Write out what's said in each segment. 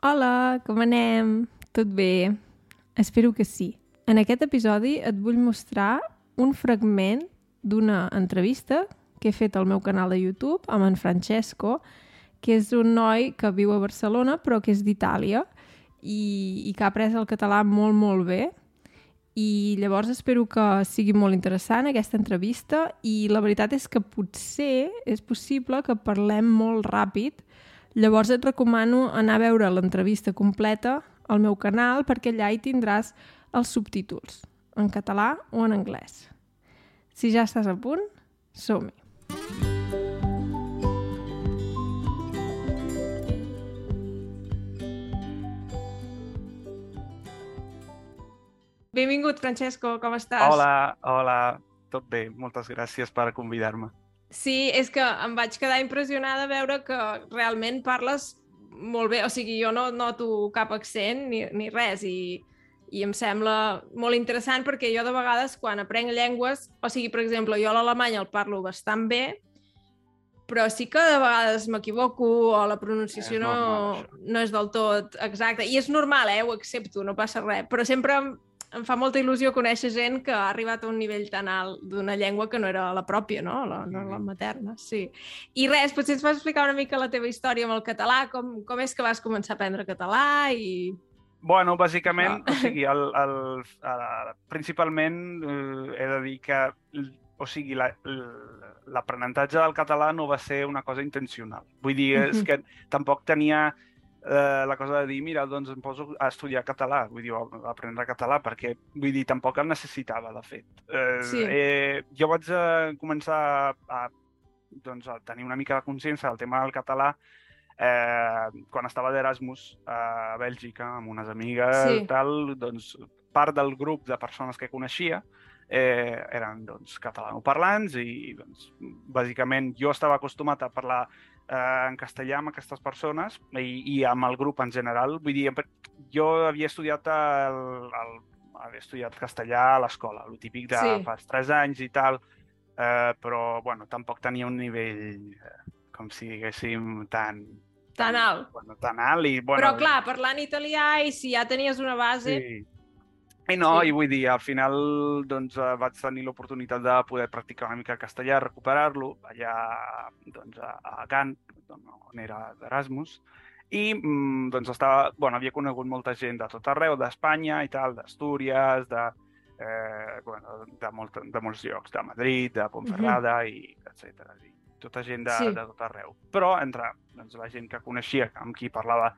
Hola, com anem? Tot bé? Espero que sí. En aquest episodi et vull mostrar un fragment d'una entrevista que he fet al meu canal de YouTube amb en Francesco, que és un noi que viu a Barcelona però que és d'Itàlia i, i que ha après el català molt, molt bé. I llavors espero que sigui molt interessant aquesta entrevista i la veritat és que potser és possible que parlem molt ràpid Llavors et recomano anar a veure l'entrevista completa al meu canal perquè allà hi tindràs els subtítols, en català o en anglès. Si ja estàs a punt, som-hi! Benvingut, Francesco, com estàs? Hola, hola, tot bé, moltes gràcies per convidar-me. Sí, és que em vaig quedar impressionada a veure que realment parles molt bé, o sigui, jo no noto cap accent ni, ni res i, i em sembla molt interessant perquè jo de vegades quan aprenc llengües, o sigui, per exemple, jo l'alemany el parlo bastant bé, però sí que de vegades m'equivoco o la pronunciació no, no és del tot exacta. I és normal, eh? ho accepto, no passa res, però sempre em fa molta il·lusió conèixer gent que ha arribat a un nivell tan alt d'una llengua que no era la pròpia, no? La, no la materna, sí. I res, potser ens pots explicar una mica la teva història amb el català, com, com és que vas començar a aprendre català i... Bueno, bàsicament, no. o sigui, el, el, el, principalment eh, he de dir que o sigui, l'aprenentatge la, del català no va ser una cosa intencional. Vull dir, és que tampoc tenia eh, la cosa de dir, mira, doncs em poso a estudiar català, vull dir, a aprendre català, perquè, vull dir, tampoc el necessitava, de fet. Eh, sí. eh, jo vaig eh, començar a, doncs, a tenir una mica de consciència del tema del català eh, quan estava d'Erasmus a Bèlgica amb unes amigues sí. tal, doncs part del grup de persones que coneixia eh, eren doncs, catalanoparlants i doncs, bàsicament jo estava acostumat a parlar eh, en castellà amb aquestes persones i, i amb el grup en general. Vull dir, jo havia estudiat el, el, havia estudiat castellà a l'escola, el típic de sí. fa tres anys i tal, eh, però bueno, tampoc tenia un nivell, eh, com si diguéssim, tan... Tan alt. Bueno, tan alt i... Bueno, però clar, parlant italià i si ja tenies una base... Sí. I no, sí. i vull dir, al final doncs, eh, vaig tenir l'oportunitat de poder practicar una mica el castellà, recuperar-lo allà doncs, a Gant, on era d'Erasmus, i mm, doncs, estava, bueno, havia conegut molta gent de tot arreu, d'Espanya i tal, d'Astúries, de, eh, bueno, de, molt, de molts llocs, de Madrid, de Pontferrada, uh -huh. i etc. I tota gent de, sí. de tot arreu. Però entre doncs, la gent que coneixia, amb qui parlava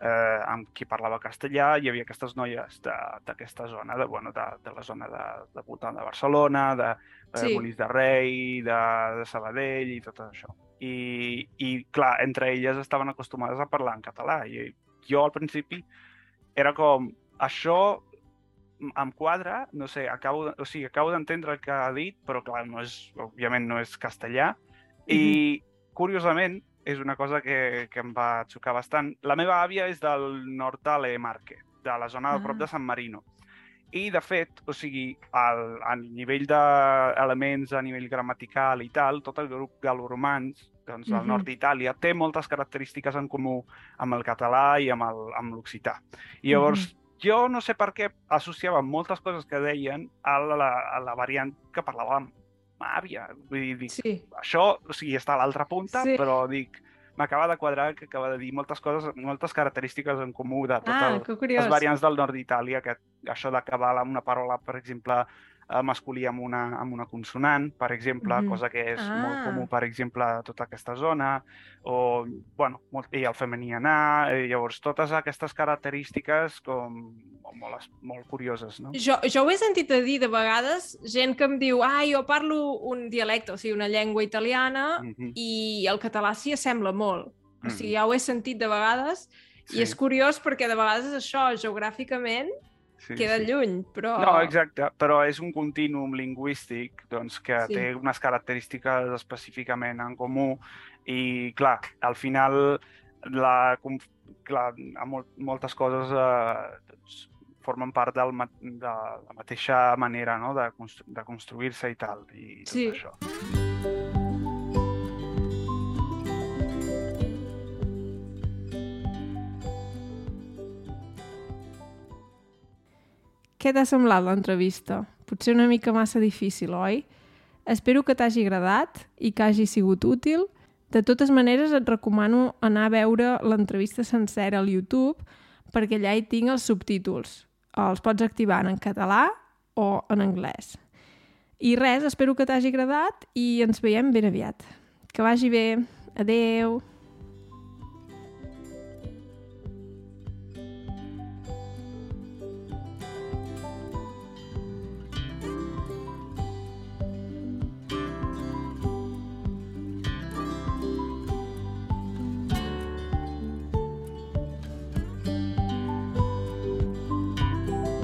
eh, amb qui parlava castellà, hi havia aquestes noies d'aquesta zona, de, bueno, de, de la zona de, de voltant de Barcelona, de, de sí. Molins de Rei, de, de Sabadell i tot això. I, I, clar, entre elles estaven acostumades a parlar en català. I jo, al principi, era com, això em quadra, no sé, acabo, o sigui, acabo d'entendre el que ha dit, però clar, no és, òbviament no és castellà. Mm -hmm. I, curiosament, és una cosa que, que em va xocar bastant. La meva àvia és del nord de Marque, de la zona de prop de ah. San Marino. I, de fet, o sigui, al, al nivell d'elements, a nivell gramatical i tal, tot el grup galoromans, doncs, mm -hmm. al nord d'Itàlia, té moltes característiques en comú amb el català i amb l'occità. I llavors, mm -hmm jo no sé per què associava moltes coses que deien a la, a la variant que parlàvem àvia. Vull dir, dic, sí. això o sigui, està a l'altra punta, sí. però dic, m'acaba de quadrar que acaba de dir moltes coses, moltes característiques en comú de totes ah, les variants del nord d'Itàlia, que això d'acabar amb una paraula, per exemple, eh, masculí amb una, amb una consonant, per exemple, mm -hmm. cosa que és ah. molt comú, per exemple, a tota aquesta zona, o, bueno, molt, i el femení anar, i llavors totes aquestes característiques com molt, molt curioses, no? Jo, jo ho he sentit a dir de vegades, gent que em diu, ah, jo parlo un dialecte, o sigui, una llengua italiana, mm -hmm. i el català s'hi assembla molt. Mm -hmm. O sigui, ja ho he sentit de vegades, sí. i és curiós perquè de vegades això, geogràficament, sí, queda sí. lluny, però... No, exacte, però és un continuum lingüístic doncs, que sí. té unes característiques específicament en comú i, clar, al final, la, clar, molt, moltes coses eh, doncs, formen part del, de la mateixa manera no? de, constru de construir-se i tal, i tot sí. això. Què t'ha semblat l'entrevista? Potser una mica massa difícil, oi? Espero que t'hagi agradat i que hagi sigut útil. De totes maneres, et recomano anar a veure l'entrevista sencera al YouTube perquè allà hi tinc els subtítols. Els pots activar en català o en anglès. I res, espero que t'hagi agradat i ens veiem ben aviat. Que vagi bé. Adeu!